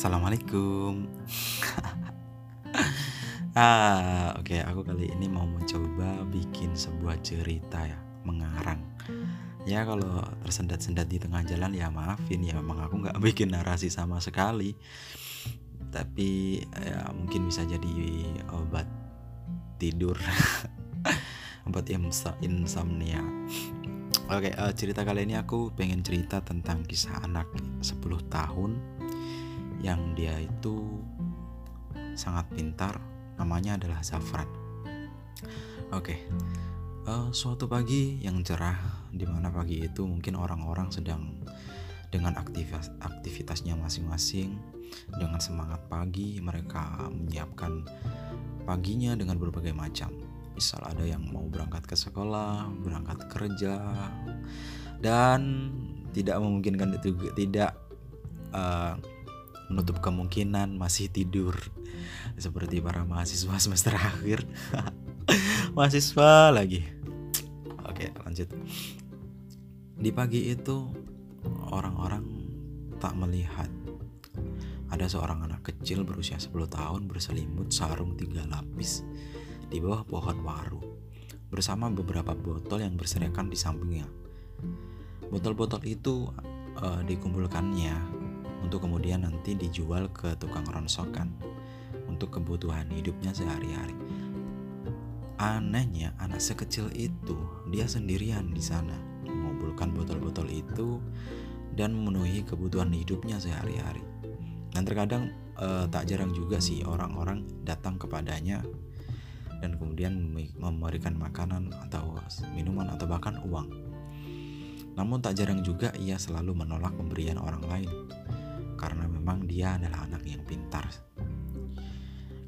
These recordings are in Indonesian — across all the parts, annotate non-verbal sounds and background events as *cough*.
Assalamualaikum. *laughs* ah, oke, okay, aku kali ini mau mencoba bikin sebuah cerita ya, mengarang. Ya kalau tersendat-sendat di tengah jalan ya maafin ya, memang aku nggak *laughs* bikin narasi sama sekali. Tapi ya mungkin bisa jadi obat tidur, *laughs* obat insomnia. Oke, okay, uh, eh, cerita kali ini aku pengen cerita tentang kisah anak 10 tahun yang dia itu sangat pintar namanya adalah Zafran oke okay. uh, eh, suatu pagi yang cerah di mana pagi itu mungkin orang-orang sedang dengan aktivitas aktivitasnya masing-masing dengan semangat pagi mereka menyiapkan paginya dengan berbagai macam misal ada yang mau berangkat ke sekolah berangkat kerja dan tidak memungkinkan itu tidak uh, menutup kemungkinan masih tidur. Seperti para mahasiswa *laughs* semester akhir. *laughs* Mahasiswa lagi. Oke lanjut. Di pagi itu orang-orang tak melihat. Ada seorang anak kecil berusia 10 tahun berselimut sarung tiga lapis di bawah pohon waru bersama beberapa botol yang berserakan di sampingnya. Botol-botol itu uh, dikumpulkannya untuk kemudian nanti dijual ke tukang ronsokan untuk kebutuhan hidupnya sehari-hari. Anehnya anak sekecil itu dia sendirian di sana mengumpulkan botol-botol itu dan memenuhi kebutuhan hidupnya sehari-hari. Dan terkadang eh, tak jarang juga sih orang-orang datang kepadanya dan kemudian memberikan makanan atau minuman atau bahkan uang. Namun tak jarang juga ia selalu menolak pemberian orang lain karena memang dia adalah anak yang pintar.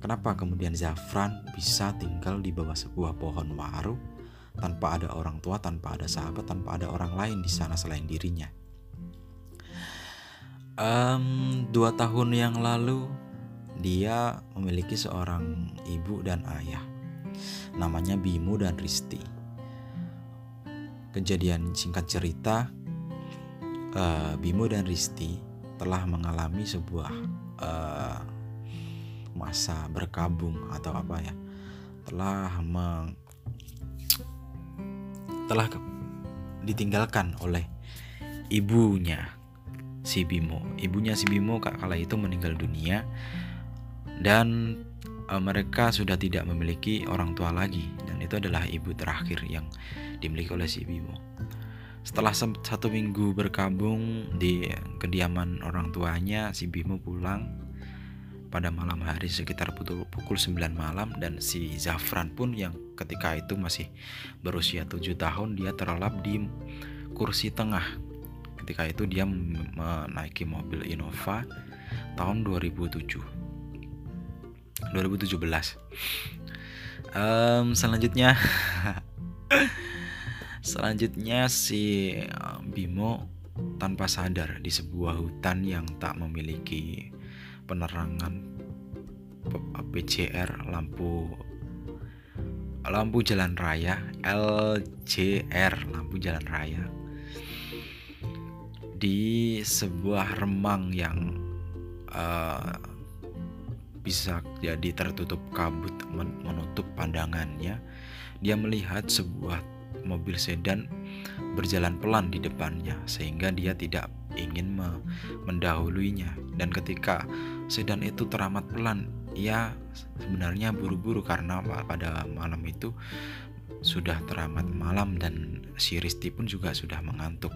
Kenapa kemudian Zafran bisa tinggal di bawah sebuah pohon waru tanpa ada orang tua, tanpa ada sahabat, tanpa ada orang lain di sana selain dirinya? Um, dua tahun yang lalu dia memiliki seorang ibu dan ayah namanya Bimo dan Risti. Kejadian singkat cerita, uh, Bimo dan Risti telah mengalami sebuah uh, masa berkabung atau apa ya telah meng, telah ke, ditinggalkan oleh ibunya si Bimo. Ibunya si Bimo kala itu meninggal dunia dan e, mereka sudah tidak memiliki orang tua lagi dan itu adalah ibu terakhir yang dimiliki oleh si Bimo setelah satu minggu berkabung di kediaman orang tuanya, si Bimo pulang pada malam hari sekitar pukul 9 malam dan si Zafran pun yang ketika itu masih berusia 7 tahun dia terlelap di kursi tengah. Ketika itu dia menaiki mobil Innova tahun 2007. 2017. Um, selanjutnya *laughs* Selanjutnya si eh, Bimo tanpa sadar di sebuah hutan yang tak memiliki penerangan PCR lampu lampu jalan raya LJR lampu jalan raya. Di sebuah remang yang uh, bisa jadi tertutup kabut menutup pandangannya dia melihat sebuah mobil sedan berjalan pelan di depannya sehingga dia tidak ingin me mendahuluinya. Dan ketika sedan itu teramat pelan ia sebenarnya buru-buru karena pada malam itu sudah teramat malam dan si Risti pun juga sudah mengantuk.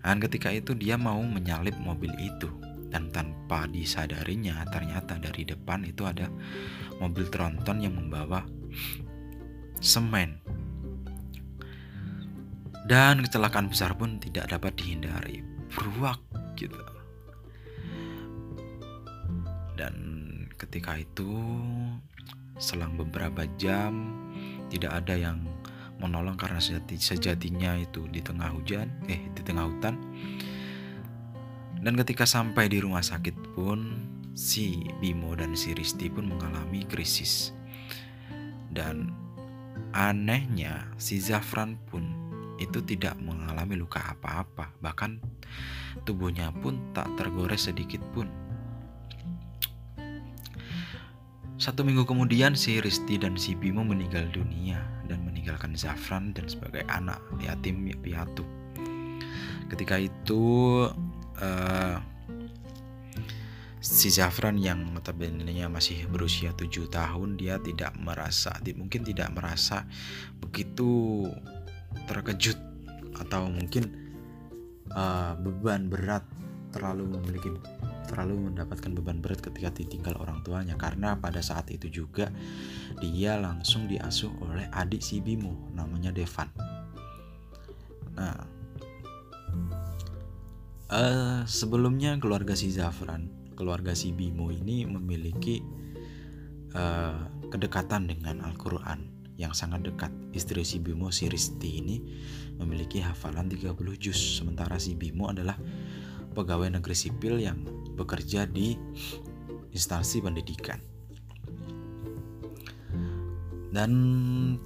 Dan ketika itu dia mau menyalip mobil itu. Dan tanpa disadarinya ternyata dari depan itu ada mobil tronton yang membawa semen dan kecelakaan besar pun tidak dapat dihindari. Beruak gitu. Dan ketika itu selang beberapa jam tidak ada yang menolong karena sejati, sejatinya itu di tengah hujan, eh di tengah hutan. Dan ketika sampai di rumah sakit pun si Bimo dan si Risti pun mengalami krisis. Dan anehnya si Zafran pun itu tidak mengalami luka apa-apa, bahkan tubuhnya pun tak tergores sedikit pun. Satu minggu kemudian si Risti dan si Bimo meninggal dunia dan meninggalkan Zafran dan sebagai anak yatim piatu. Ketika itu uh, si Zafran yang notabene masih berusia tujuh tahun dia tidak merasa mungkin tidak merasa begitu terkejut atau mungkin uh, beban berat terlalu memiliki terlalu mendapatkan beban berat ketika ditinggal orang tuanya karena pada saat itu juga dia langsung diasuh oleh adik si Bimo namanya Devan. Nah, uh, sebelumnya keluarga si Zafran, keluarga si Bimo ini memiliki uh, kedekatan dengan Al-Quran yang sangat dekat. Istri si Bimo, si Risti ini memiliki hafalan 30 juz, sementara si Bimo adalah pegawai negeri sipil yang bekerja di instansi pendidikan. Dan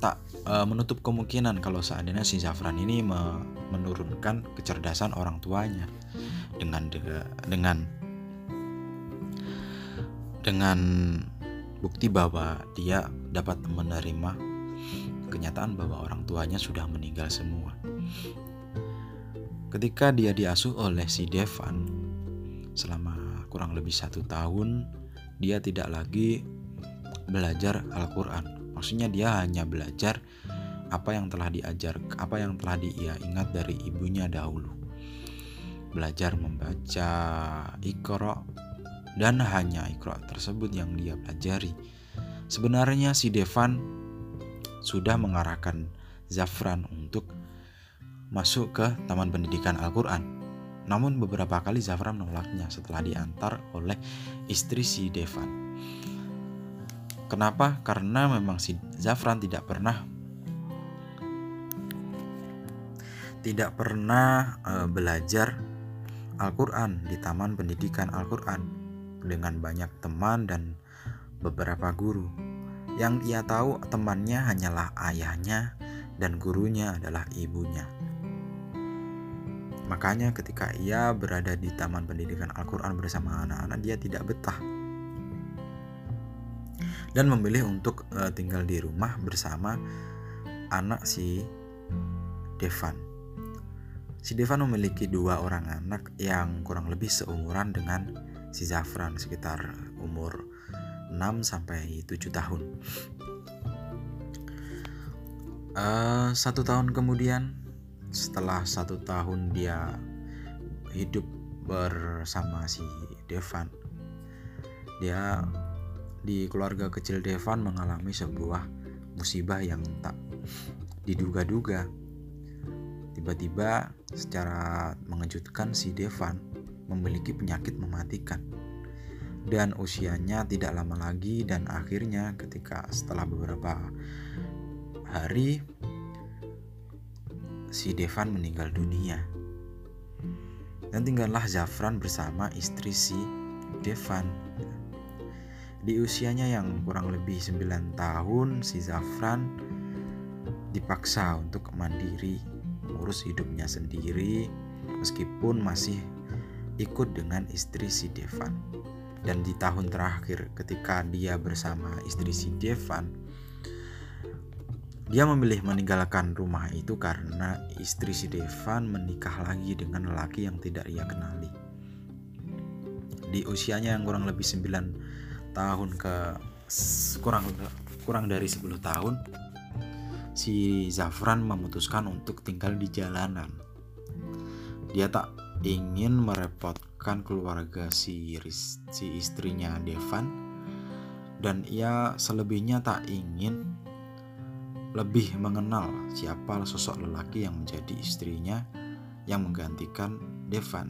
tak e, menutup kemungkinan kalau seandainya si Zafran ini me, menurunkan kecerdasan orang tuanya dengan de, dengan dengan bukti bahwa dia dapat menerima kenyataan bahwa orang tuanya sudah meninggal semua. Ketika dia diasuh oleh si Devan selama kurang lebih satu tahun, dia tidak lagi belajar Al-Quran. Maksudnya dia hanya belajar apa yang telah diajar, apa yang telah dia ingat dari ibunya dahulu. Belajar membaca Iqra dan hanya Iqra tersebut yang dia pelajari. Sebenarnya si Devan sudah mengarahkan Zafran untuk masuk ke Taman Pendidikan Al-Quran. Namun beberapa kali Zafran menolaknya setelah diantar oleh istri si Devan. Kenapa? Karena memang si Zafran tidak pernah tidak pernah uh, belajar Al-Quran di Taman Pendidikan Al-Quran dengan banyak teman dan beberapa guru. Yang ia tahu temannya hanyalah ayahnya dan gurunya adalah ibunya. Makanya ketika ia berada di Taman Pendidikan Al-Quran bersama anak-anak, dia tidak betah. Dan memilih untuk uh, tinggal di rumah bersama anak si Devan. Si Devan memiliki dua orang anak yang kurang lebih seumuran dengan si Zafran, sekitar umur 6 sampai 7 tahun. Uh, satu tahun kemudian setelah satu tahun dia hidup bersama si Devan dia di keluarga kecil Devan mengalami sebuah musibah yang tak diduga-duga tiba-tiba secara mengejutkan si Devan memiliki penyakit mematikan dan usianya tidak lama lagi dan akhirnya ketika setelah beberapa hari si Devan meninggal dunia. Dan tinggallah Zafran bersama istri si Devan. Di usianya yang kurang lebih 9 tahun, si Zafran dipaksa untuk mandiri, mengurus hidupnya sendiri, meskipun masih ikut dengan istri si Devan. Dan di tahun terakhir ketika dia bersama istri si Devan, dia memilih meninggalkan rumah itu karena istri si Devan menikah lagi dengan lelaki yang tidak ia kenali. Di usianya yang kurang lebih 9 tahun ke kurang kurang dari 10 tahun, si Zafran memutuskan untuk tinggal di jalanan. Dia tak ingin merepotkan keluarga si, si istrinya Devan dan ia selebihnya tak ingin lebih mengenal siapa sosok lelaki yang menjadi istrinya yang menggantikan Devan.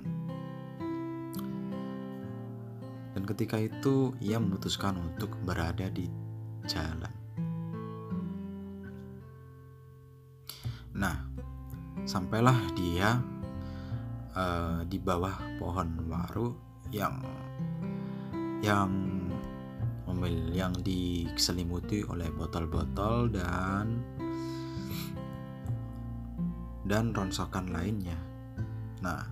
Dan ketika itu ia memutuskan untuk berada di jalan. Nah, sampailah dia uh, di bawah pohon waru yang yang mobil yang diselimuti oleh botol-botol dan dan ronsokan lainnya. Nah,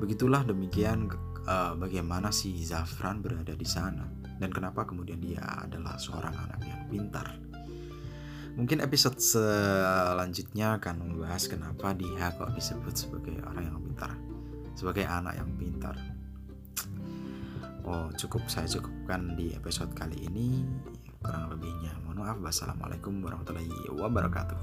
begitulah demikian uh, bagaimana si Zafran berada di sana dan kenapa kemudian dia adalah seorang anak yang pintar. Mungkin episode selanjutnya akan membahas kenapa dia kok disebut sebagai orang yang pintar, sebagai anak yang pintar. Oh, cukup saya cukupkan di episode kali ini. Kurang lebihnya, mohon maaf. Wassalamualaikum warahmatullahi wabarakatuh.